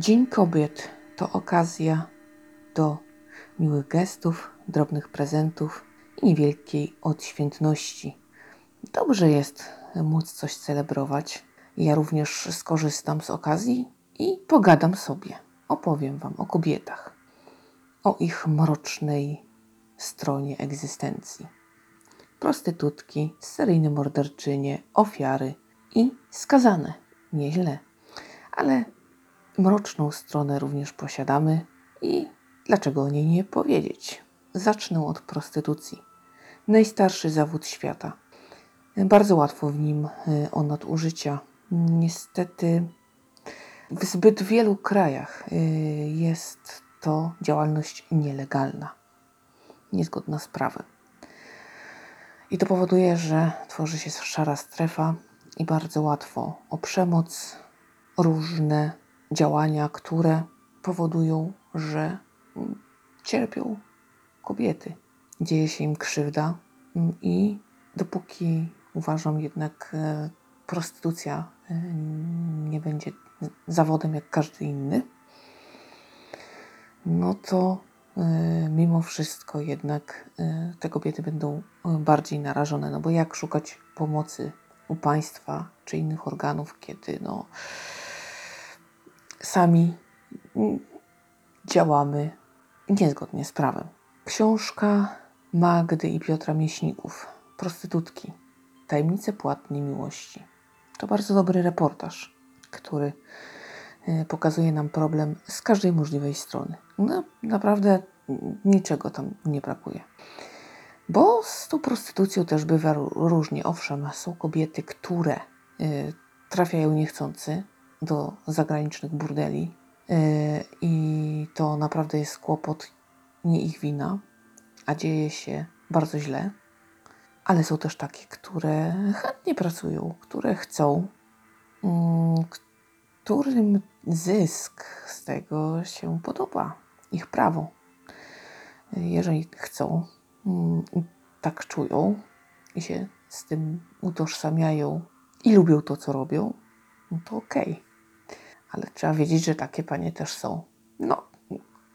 Dzień Kobiet to okazja do miłych gestów, drobnych prezentów i niewielkiej odświętności. Dobrze jest móc coś celebrować. Ja również skorzystam z okazji i pogadam sobie. Opowiem Wam o kobietach, o ich mrocznej stronie egzystencji. Prostytutki, seryjne morderczynie, ofiary i skazane. Nieźle. Ale mroczną stronę również posiadamy i dlaczego o niej nie powiedzieć? Zacznę od prostytucji. Najstarszy zawód świata. Bardzo łatwo w nim y, o nadużycia. Niestety w zbyt wielu krajach y, jest to działalność nielegalna, niezgodna z prawem. I to powoduje, że tworzy się szara strefa i bardzo łatwo o przemoc, różne działania, które powodują, że cierpią kobiety. Dzieje się im krzywda i dopóki uważam jednak e, prostytucja e, nie będzie zawodem jak każdy inny, no to e, mimo wszystko jednak te kobiety będą bardziej narażone, no bo jak szukać pomocy u państwa czy innych organów, kiedy no, sami działamy niezgodnie z prawem. Książka Magdy i Piotra Mieśników, Prostytutki, Tajemnice płatnej miłości. To bardzo dobry reportaż, który e, pokazuje nam problem z każdej możliwej strony. No, naprawdę niczego tam nie brakuje. Bo z tą prostytucją też bywa różnie. Owszem, są kobiety, które y, trafiają niechcący do zagranicznych burdeli y, i to naprawdę jest kłopot, nie ich wina, a dzieje się bardzo źle. Ale są też takie, które chętnie pracują, które chcą, y, którym zysk z tego się podoba, ich prawo. Jeżeli chcą, Mm, tak czują i się z tym utożsamiają i lubią to, co robią, no to okej. Okay. Ale trzeba wiedzieć, że takie panie też są. No,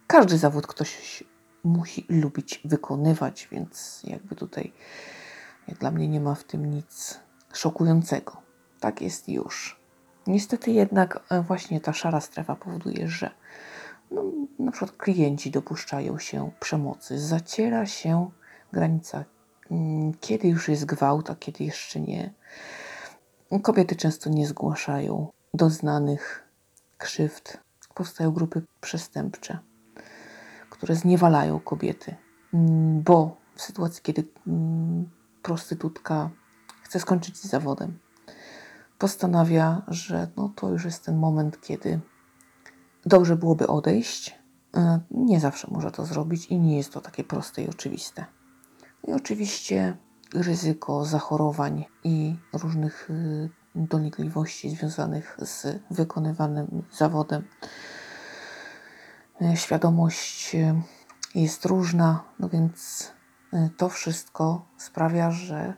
każdy zawód ktoś musi lubić wykonywać, więc jakby tutaj jak dla mnie nie ma w tym nic szokującego. Tak jest już. Niestety jednak e, właśnie ta szara strefa powoduje, że no, na przykład klienci dopuszczają się przemocy, zaciera się granica, mm, kiedy już jest gwałt, a kiedy jeszcze nie. Kobiety często nie zgłaszają doznanych krzywd. Powstają grupy przestępcze, które zniewalają kobiety, mm, bo w sytuacji, kiedy mm, prostytutka chce skończyć z zawodem, postanawia, że no to już jest ten moment, kiedy dobrze byłoby odejść. E, nie zawsze może to zrobić i nie jest to takie proste i oczywiste. I oczywiście ryzyko zachorowań i różnych dolegliwości związanych z wykonywanym zawodem. E, świadomość y, jest różna, no więc y, to wszystko sprawia, że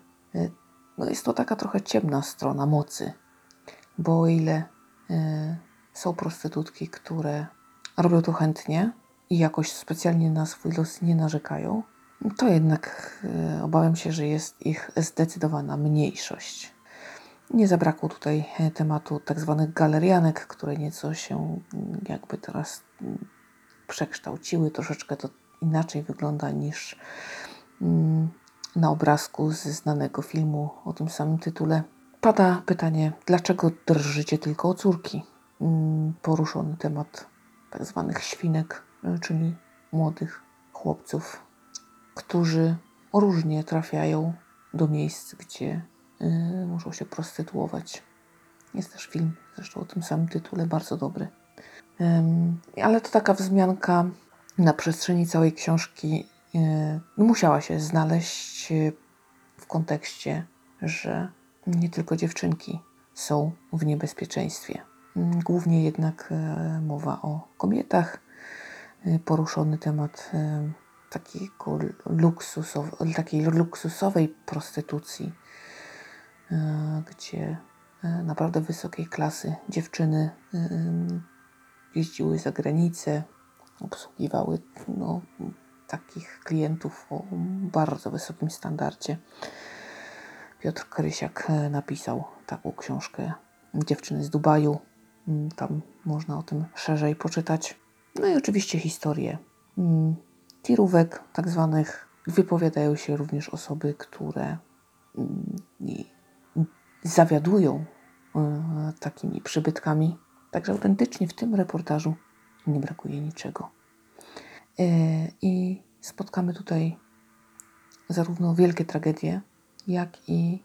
no jest to taka trochę ciemna strona mocy, bo o ile są prostytutki, które robią to chętnie i jakoś specjalnie na swój los nie narzekają, to jednak e, obawiam się, że jest ich zdecydowana mniejszość. Nie zabrakło tutaj e, tematu tak zwanych galerianek, które nieco się mm, jakby teraz mm, przekształciły. Troszeczkę to inaczej wygląda niż mm, na obrazku ze znanego filmu o tym samym tytule. Pada pytanie, dlaczego drżycie tylko o córki? Poruszony temat tak zwanych świnek, e, czyli młodych chłopców którzy różnie trafiają do miejsc, gdzie muszą się prostytuować. Jest też film, zresztą o tym samym tytule, bardzo dobry. Ale to taka wzmianka na przestrzeni całej książki y, musiała się znaleźć y, w kontekście, że nie tylko dziewczynki są w niebezpieczeństwie. Głównie jednak mowa o kobietach, poruszony temat takiego luksusow, takiej luksusowej prostytucji, gdzie e, naprawdę wysokiej klasy dziewczyny e, jeździły za granicę, obsługiwały no, takich klientów o bardzo wysokim standardzie. Piotr Krysiak e, napisał taką książkę Dziewczyny z Dubaju. Mm, tam można o tym szerzej poczytać. No i oczywiście historie mm, tirówek, tak zwanych. Wypowiadają się również osoby, które mm, zawiadują e, takimi przybytkami. Także autentycznie w tym reportażu nie brakuje niczego. E, I spotkamy tutaj zarówno wielkie tragedie, jak i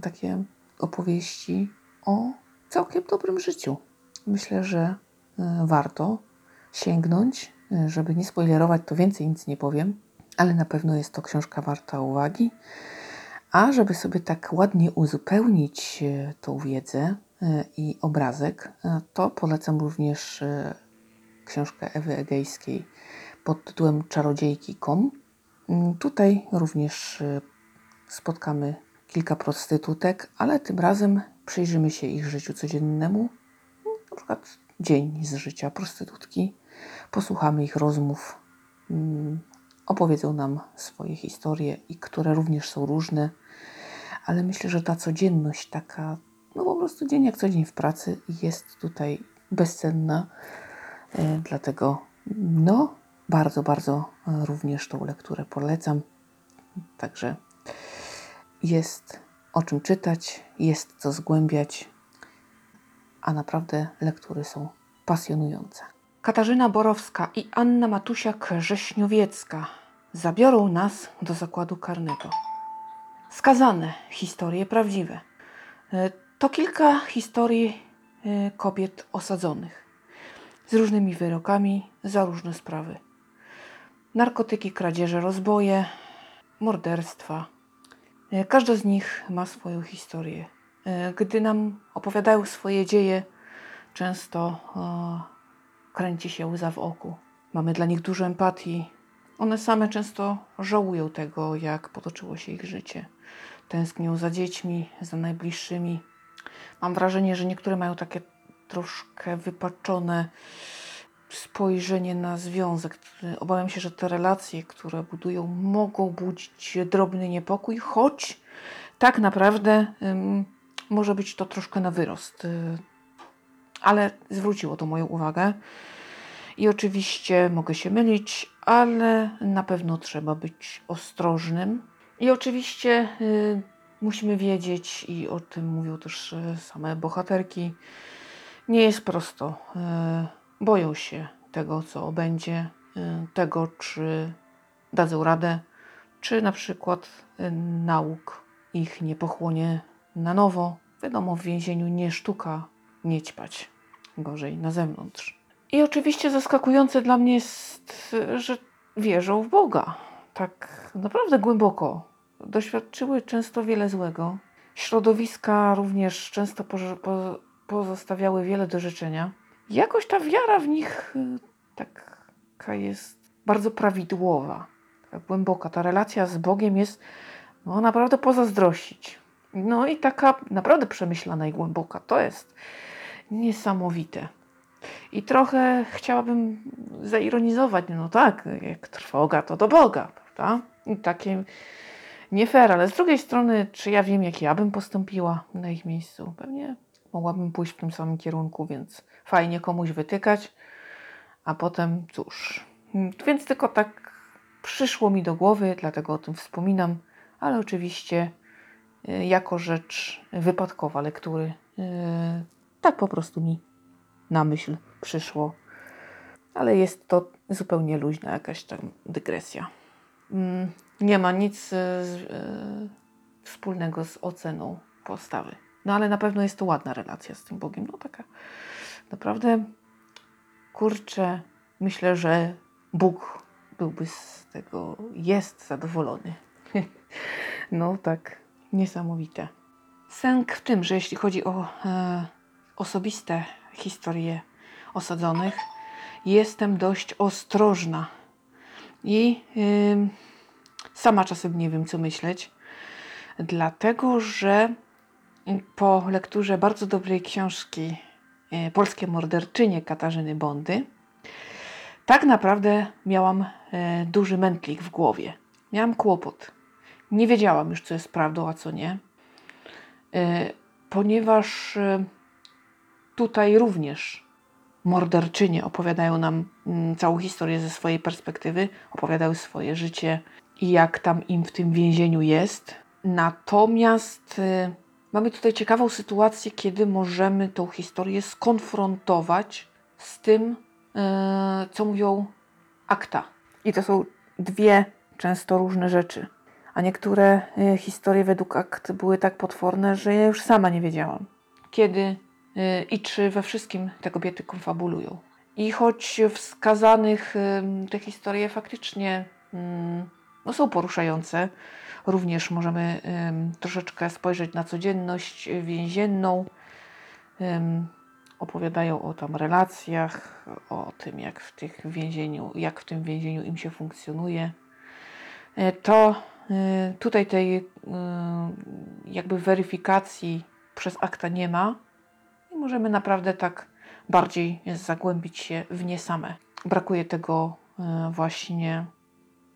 takie opowieści o całkiem dobrym życiu. Myślę, że e, warto sięgnąć, żeby nie spoilerować, to więcej nic nie powiem, ale na pewno jest to książka warta uwagi. A żeby sobie tak ładnie uzupełnić e, tą wiedzę i obrazek, to polecam również książkę Ewy Egejskiej pod tytułem Czarodziejki.com. Mm, tutaj również spotkamy kilka prostytutek, ale tym razem przyjrzymy się ich życiu codziennemu, na przykład dzień z życia prostytutki, posłuchamy ich rozmów, mm, opowiedzą nam swoje historie, i które również są różne, ale myślę, że ta codzienność taka, no po prostu dzień jak co dzień w pracy jest tutaj bezcenna, e, dlatego no bardzo, bardzo również tą lekturę polecam. Także jest o czym czytać, jest co zgłębiać, a naprawdę lektury są pasjonujące. Katarzyna Borowska i Anna Matusiak-Rześniowiecka zabiorą nas do zakładu karnego. Skazane historie prawdziwe. E, to kilka historii e, kobiet osadzonych z różnymi wyrokami za różne sprawy. Narkotyki, kradzieże, rozboje, morderstwa, E, każda z nich ma swoją historię. Gdy nam opowiadają swoje dzieje, często kręci się łza w oku. Mamy dla nich dużo empatii. One same często żałują tego, jak potoczyło się ich życie. Tęsknią za dziećmi, za najbliższymi. Mam wrażenie, że niektóre mają takie troszkę wypaczone spojrzenie na związek. Obawiam się, że te relacje, które budują, mogą budzić drobny niepokój, choć tak naprawdę um, może być to troszkę na wyrost. Y, ale zwróciło to moją uwagę. I oczywiście mogę się mylić, ale na pewno trzeba być ostrożnym. I oczywiście y, musimy wiedzieć, i o tym mówią też y, same bohaterki, nie jest prosto. Y, boją się tego, co będzie, y, tego, czy dadzą radę, czy na przykład y, nauk ich nie pochłonie na nowo. Wiadomo, w więzieniu nie sztuka nie ćpać, gorzej na zewnątrz. I oczywiście zaskakujące dla mnie jest, że wierzą w Boga. Tak naprawdę głęboko. Doświadczyły często wiele złego. Środowiska również często pozostawiały wiele do życzenia jakoś ta wiara w nich y, taka jest bardzo prawidłowa, taka głęboka. Ta relacja z Bogiem jest no, naprawdę pozazdrościć. No i taka naprawdę przemyślana i głęboka. To jest niesamowite. I trochę chciałabym zaironizować, no tak, jak trwoga, to do Boga, prawda? I takie nie fair, ale z drugiej strony, czy ja wiem, jak ja bym postąpiła na ich miejscu? Pewnie mogłabym pójść w tym samym kierunku, więc fajnie komuś wytykać, a potem cóż. Więc tylko tak przyszło mi do głowy, dlatego o tym wspominam, ale oczywiście y, jako rzecz wypadkowa lektury. Y, tak po prostu mi na myśl przyszło. Ale jest to zupełnie luźna jakaś tam dygresja. Mm, nie ma nic y, wspólnego z oceną postawy. No ale na pewno jest to ładna relacja z tym Bogiem. No taka naprawdę, kurczę, myślę, że Bóg byłby z tego, jest zadowolony. no tak, niesamowite. Sęk w tym, że jeśli chodzi o e, osobiste historie osadzonych, jestem dość ostrożna i y, sama czasem nie wiem, co myśleć, dlatego że po lekturze bardzo dobrej książki e, polskie morderczynie Katarzyny Bondy, tak naprawdę miałam e, duży mętlik w głowie. Miałam kłopot. Nie wiedziałam już, co jest prawdą, a co nie, e, ponieważ tutaj również morderczynie opowiadają nam mm, całą historię ze swojej perspektywy, opowiadały swoje życie i jak tam im w tym więzieniu jest. Natomiast y, mamy tutaj ciekawą sytuację, kiedy możemy tą historię skonfrontować z tym, y, co mówią akta. I to są dwie często różne rzeczy. A niektóre y, historie według akt były tak potworne, że ja już sama nie wiedziałam, kiedy i czy we wszystkim te kobiety konfabulują. I choć w skazanych te historie faktycznie no, są poruszające, również możemy troszeczkę spojrzeć na codzienność więzienną. Opowiadają o tam relacjach, o tym, jak w, tych więzieniu, jak w tym więzieniu im się funkcjonuje. E, to e, tutaj tej jakby weryfikacji przez akta nie ma i możemy naprawdę tak bardziej zagłębić się w nie same. Brakuje tego właśnie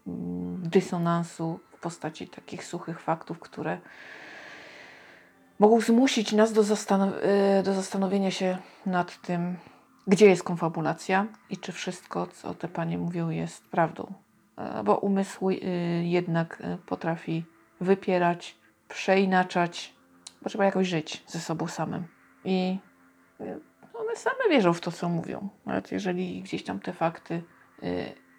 mm, dysonansu postaci takich suchych faktów, które mogą zmusić nas do, y, do zastanowienia się nad tym, gdzie jest konfabulacja i czy wszystko, co te panie mówią, jest prawdą. E, bo umysł jednak potrafi wypierać, przeinaczać, bo trzeba jakoś żyć ze sobą samym. I one same wierzą w to, co mówią. Nawet jeżeli gdzieś tam te fakty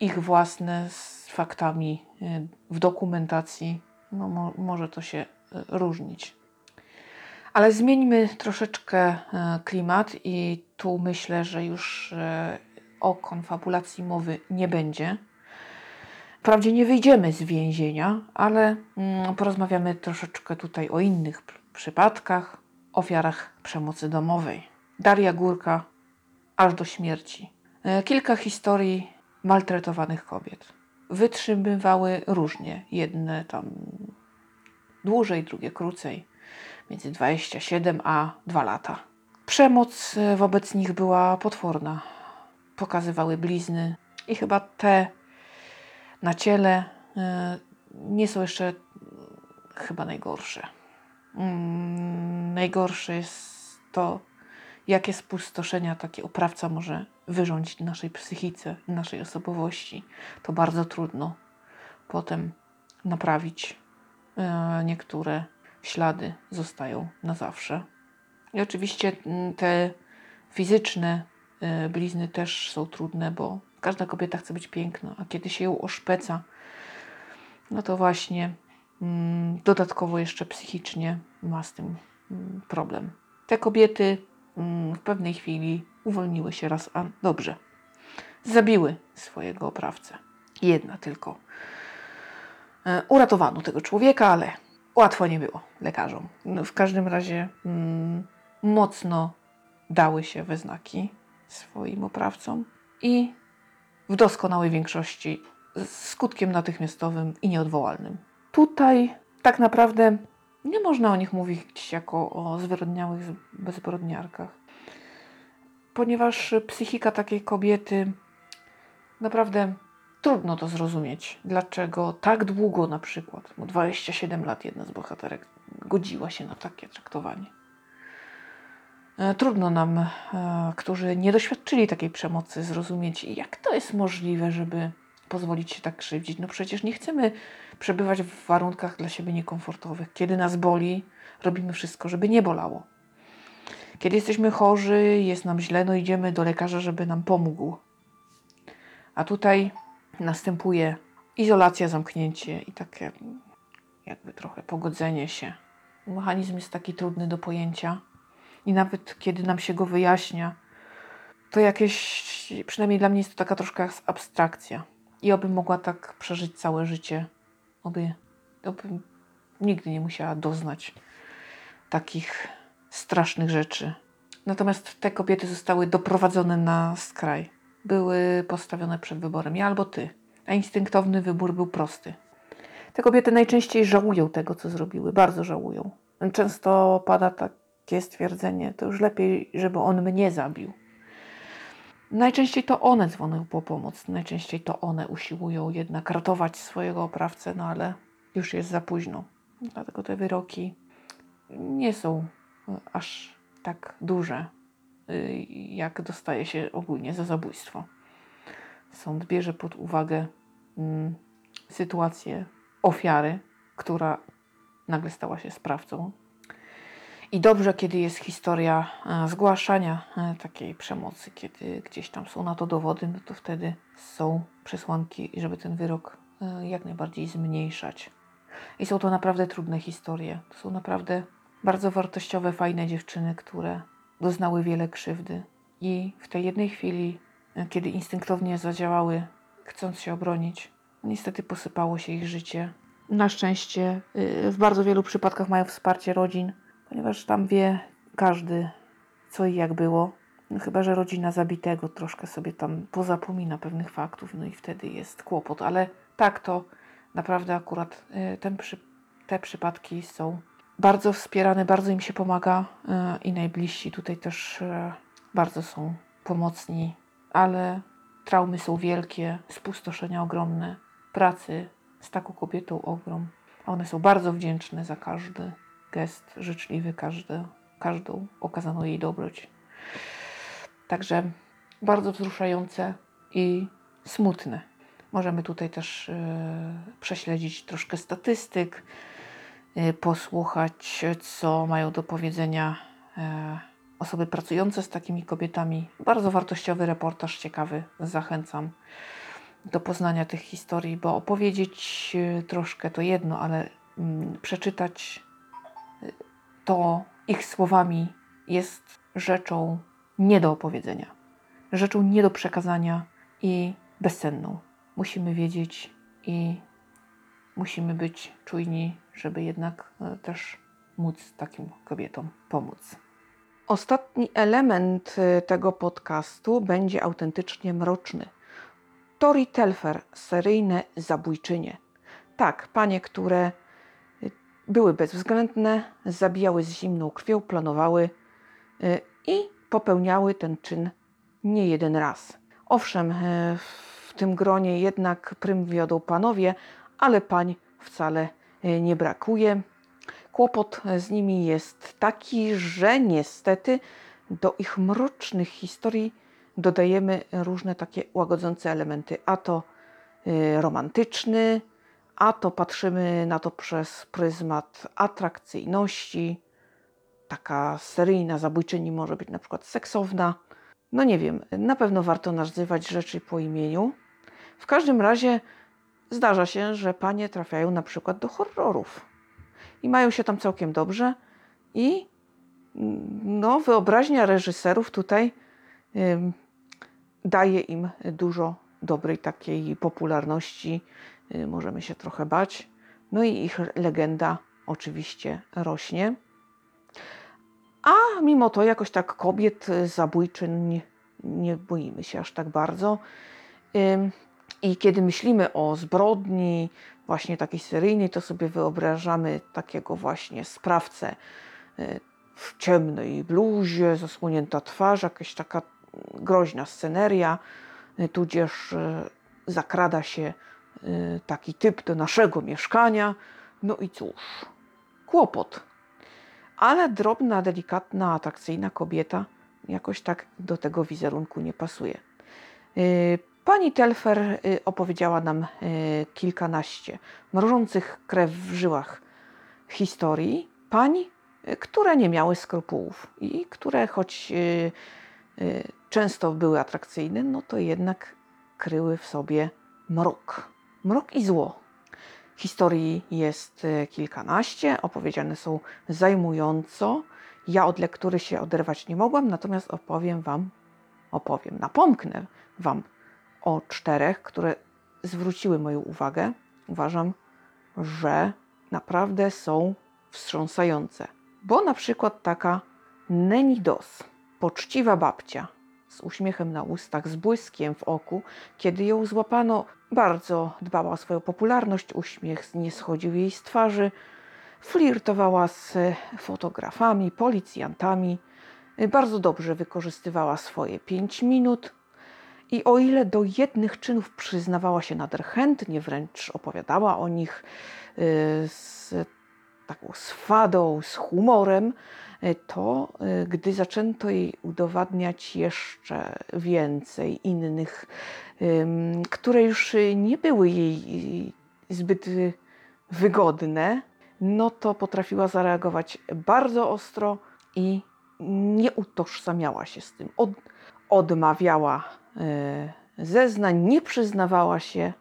ich własne z faktami y, w dokumentacji, no, mo może to się y, różnić. Ale zmieńmy troszeczkę y, klimat i tu myślę, że już o konfabulacji mowy nie będzie. Wprawdzie nie wyjdziemy z więzienia, ale mm, porozmawiamy troszeczkę tutaj o innych przypadkach, ofiarach przemocy domowej. Daria Górka aż do śmierci. Kilka historii maltretowanych kobiet. Wytrzymywały różnie, jedne tam dłużej, drugie krócej, między 27 a 2 lata. Przemoc e, wobec nich była potworna. Pokazywały blizny i chyba te na ciele e, nie są jeszcze chyba najgorsze. Mm, najgorsze jest to, jakie spustoszenia taki oprawca może wyrządzić naszej psychice, naszej osobowości. To bardzo trudno potem naprawić. E, niektóre ślady zostają na zawsze. I oczywiście mm, te fizyczne e, blizny też są trudne, bo każda kobieta chce być piękna, a kiedy się ją oszpeca, no to właśnie mm, dodatkowo jeszcze psychicznie ma z tym mm, problem. Te kobiety w pewnej chwili uwolniły się raz, a dobrze. Zabiły swojego oprawcę. Jedna tylko. E, uratowano tego człowieka, ale łatwo nie było lekarzom. No, w każdym razie mm, mocno dały się we znaki swoim oprawcom i w doskonałej większości z skutkiem natychmiastowym i nieodwołalnym. Tutaj tak naprawdę nie można o nich mówić jako o zwyrodniałych bezbrodniarkach ponieważ psychika takiej kobiety naprawdę trudno to zrozumieć. Dlaczego tak długo na przykład, bo 27 lat jedna z bohaterek godziła się na takie traktowanie. E, trudno nam, e, którzy nie doświadczyli takiej przemocy, zrozumieć, jak to jest możliwe, żeby pozwolić się tak krzywdzić. No przecież nie chcemy przebywać w warunkach dla siebie niekomfortowych. Kiedy nas boli, robimy wszystko, żeby nie bolało. Kiedy jesteśmy chorzy, jest nam źle, no idziemy do lekarza, żeby nam pomógł. A tutaj następuje izolacja, zamknięcie i takie jakby trochę pogodzenie się. Mechanizm jest taki trudny do pojęcia i nawet kiedy nam się go wyjaśnia, to jakieś, przynajmniej dla mnie jest to taka troszkę abstrakcja. I oby mogła tak przeżyć całe życie, oby, oby nigdy nie musiała doznać takich strasznych rzeczy. Natomiast te kobiety zostały doprowadzone na skraj. Były postawione przed wyborem ja albo ty. A instynktowny wybór był prosty. Te kobiety najczęściej żałują tego, co zrobiły, bardzo żałują. Często pada tak takie stwierdzenie, to już lepiej, żeby on mnie zabił. Najczęściej to one dzwonią po pomoc, najczęściej to one usiłują jednak ratować swojego oprawcę, no ale już jest za późno. Dlatego te wyroki nie są e, aż tak duże, y, jak dostaje się ogólnie za zabójstwo. Sąd bierze pod uwagę mm, sytuację ofiary, która nagle stała się sprawcą. I dobrze, kiedy jest historia e, zgłaszania e, takiej przemocy, kiedy gdzieś tam są na to dowody, no to wtedy są przesłanki, żeby ten wyrok e, jak najbardziej zmniejszać. I są to naprawdę trudne historie. To są naprawdę bardzo wartościowe, fajne dziewczyny, które doznały wiele krzywdy. I w tej jednej chwili, kiedy instynktownie zadziałały, chcąc się obronić, niestety posypało się ich życie na szczęście w bardzo wielu przypadkach mają wsparcie rodzin, ponieważ tam wie każdy, co i jak było. No chyba, że rodzina zabitego troszkę sobie tam pozapomina pewnych faktów, no i wtedy jest kłopot. Ale tak to naprawdę akurat y, ten te przypadki są bardzo wspierane, bardzo im się pomaga y, i najbliżsi tutaj też bardzo są pomocni, ale traumy są wielkie, spustoszenia ogromne, pracy z taką kobietą ogrom. One są bardzo wdzięczne za każdy gest życzliwy, każdy, każdą okazaną jej dobroć. Także bardzo wzruszające i smutne. Możemy tutaj też y, prześledzić troszkę statystyk, y, posłuchać, co mają do powiedzenia y, osoby pracujące z takimi kobietami. Bardzo wartościowy reportaż, ciekawy, zachęcam do poznania tych historii, bo opowiedzieć e, troszkę to jedno, ale mm, przeczytać to ich słowami jest rzeczą nie do opowiedzenia, rzeczą nie do przekazania i bezcenną. Musimy wiedzieć i musimy być czujni, żeby jednak e, też móc takim kobietom pomóc. Ostatni element tego podcastu będzie autentycznie mroczny. Tori Telfer, seryjne zabójczynie. Tak, panie, które były bezwzględne, zabijały z zimną krwią, planowały y, i popełniały ten czyn nie jeden raz. Owszem, y, w tym gronie jednak prym wiodą panowie, ale pań wcale nie brakuje. Kłopot z nimi jest taki, że niestety do ich mrocznych historii dodajemy różne takie łagodzące elementy, a to y, romantyczny, a to patrzymy na to przez pryzmat atrakcyjności. Taka seryjna zabójczyni może być na przykład seksowna. No nie wiem, na pewno warto nazywać rzeczy po imieniu. W każdym razie zdarza się, że panie trafiają na przykład do horrorów i mają się tam całkiem dobrze i no, wyobraźnia reżyserów tutaj daje im dużo dobrej takiej popularności. Y, możemy się trochę bać. No i ich legenda oczywiście rośnie. A mimo to jakoś tak kobiet zabójczyn nie, boimy się aż tak bardzo. I kiedy myślimy o zbrodni, właśnie takiej seryjnej, to sobie wyobrażamy takiego właśnie sprawcę y, w ciemnej bluzie, zasłonięta twarz, jakaś taka groźna sceneria, tudzież y, zakrada się y, taki typ do naszego mieszkania. No i cóż, kłopot. Ale drobna, delikatna, atrakcyjna kobieta jakoś tak do tego wizerunku nie pasuje. Pani Telfer opowiedziała nam kilkanaście mrożących krew w żyłach historii pań, które nie miały skrupułów i które choć często były atrakcyjne, no to jednak kryły w sobie mrok. Mrok i zło. Historii jest e, kilkanaście, opowiedziane są zajmująco. Ja od lektury się oderwać nie mogłam, natomiast opowiem Wam, opowiem, napomknę Wam o czterech, które zwróciły moją uwagę. Uważam, że naprawdę są wstrząsające. Bo na przykład taka Nenidos, poczciwa babcia, z uśmiechem na ustach, z błyskiem w oku. Kiedy ją złapano, bardzo dbała o swoją popularność, uśmiech nie schodził jej z twarzy. Flirtowała z fotografami, policjantami, bardzo dobrze wykorzystywała swoje pięć minut. I o ile do jednych czynów przyznawała się nader chętnie, wręcz opowiadała o nich y, z taką swadą, z humorem, y, to y, gdy zaczęto jej udowadniać jeszcze więcej innych, które już nie były jej zbyt wygodne, no to potrafiła zareagować bardzo ostro i nie utożsamiała się z tym. Od, odmawiała zeznań, nie przyznawała się,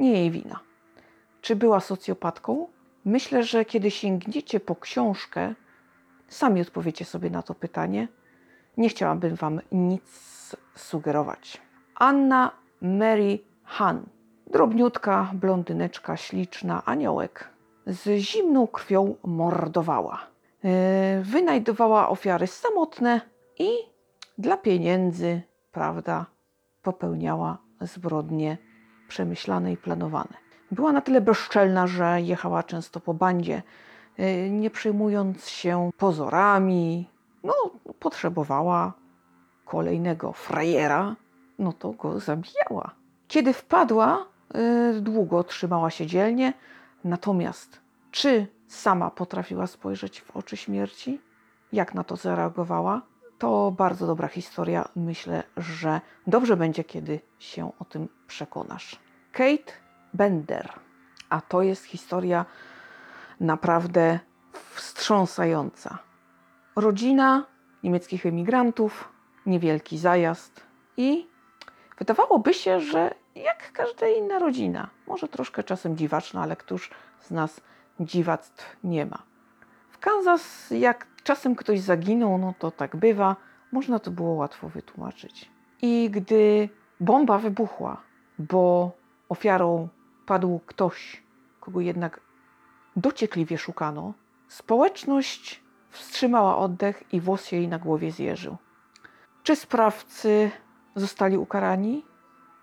nie jej wina. Czy była socjopatką? Myślę, że kiedy sięgniecie po książkę, sami odpowiecie sobie na to pytanie. Nie chciałabym Wam nic sugerować. Anna Mary Han. Drobniutka, blondyneczka, śliczna, aniołek. Z zimną krwią mordowała. E, wynajdowała ofiary samotne i dla pieniędzy, prawda, popełniała zbrodnie przemyślane i planowane. Była na tyle bezczelna, że jechała często po bandzie, e, nie przejmując się pozorami. No, potrzebowała kolejnego frajera, no to go zabijała. Kiedy wpadła, e, długo trzymała się dzielnie, natomiast czy sama potrafiła spojrzeć w oczy śmierci, jak na to zareagowała. To bardzo dobra historia. Myślę, że dobrze będzie, kiedy się o tym przekonasz. Kate Bender. A to jest historia naprawdę wstrząsająca. Rodzina niemieckich emigrantów, niewielki zajazd i wydawałoby się, że jak każda inna rodzina, może troszkę czasem dziwaczna, ale któż z nas dziwactw nie ma. W Kansas, jak czasem ktoś zaginął, no to tak bywa, można to było łatwo wytłumaczyć. I gdy bomba wybuchła, bo ofiarą padł ktoś, kogo jednak dociekliwie szukano, społeczność wstrzymała oddech i włos jej na głowie zjeżył. Czy sprawcy zostali ukarani?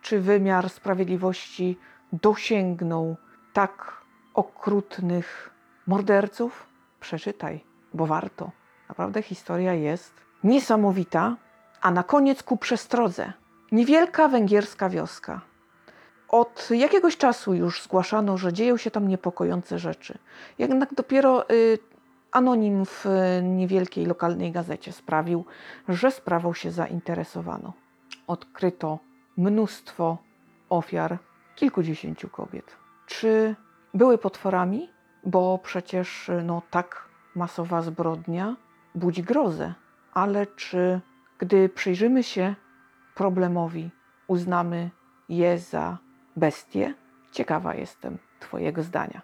Czy wymiar sprawiedliwości dosięgnął tak okrutnych morderców, przeczytaj, bo warto. Naprawdę historia jest niesamowita. A na koniec ku przestrodze. Niewielka węgierska wioska. Od jakiegoś czasu już zgłaszano, że dzieją się tam niepokojące rzeczy. Jednak dopiero y, anonim w y, niewielkiej lokalnej gazecie sprawił, że sprawą się zainteresowano. Odkryto mnóstwo ofiar, kilkudziesięciu kobiet. Czy były potworami, bo przecież no, tak masowa zbrodnia budzi grozę. Ale czy gdy przyjrzymy się problemowi, uznamy je za bestie? Ciekawa jestem Twojego zdania.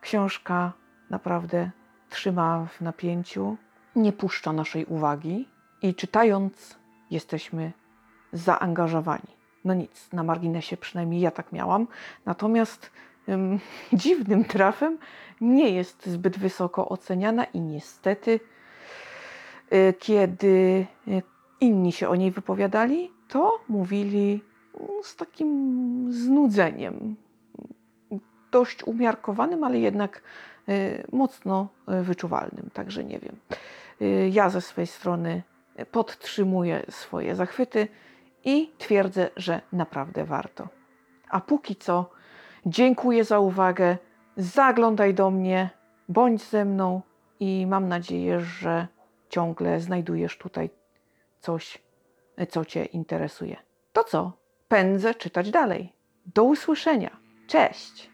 Książka naprawdę trzyma w napięciu, nie puszcza naszej uwagi i czytając jesteśmy zaangażowani. No nic, na marginesie przynajmniej ja tak miałam. Natomiast dziwnym trafem nie jest zbyt wysoko oceniana i niestety, y, kiedy y, inni się o niej wypowiadali, to mówili z takim znudzeniem. Dość umiarkowanym, ale jednak y, mocno wyczuwalnym. Także nie wiem. Ja ze swojej strony podtrzymuję swoje zachwyty i twierdzę, że naprawdę warto. A póki co Dziękuję za uwagę. Zaglądaj do mnie, bądź ze mną i mam nadzieję, że ciągle znajdujesz tutaj coś, co Cię interesuje. To co? Pędzę czytać dalej. Do usłyszenia. Cześć!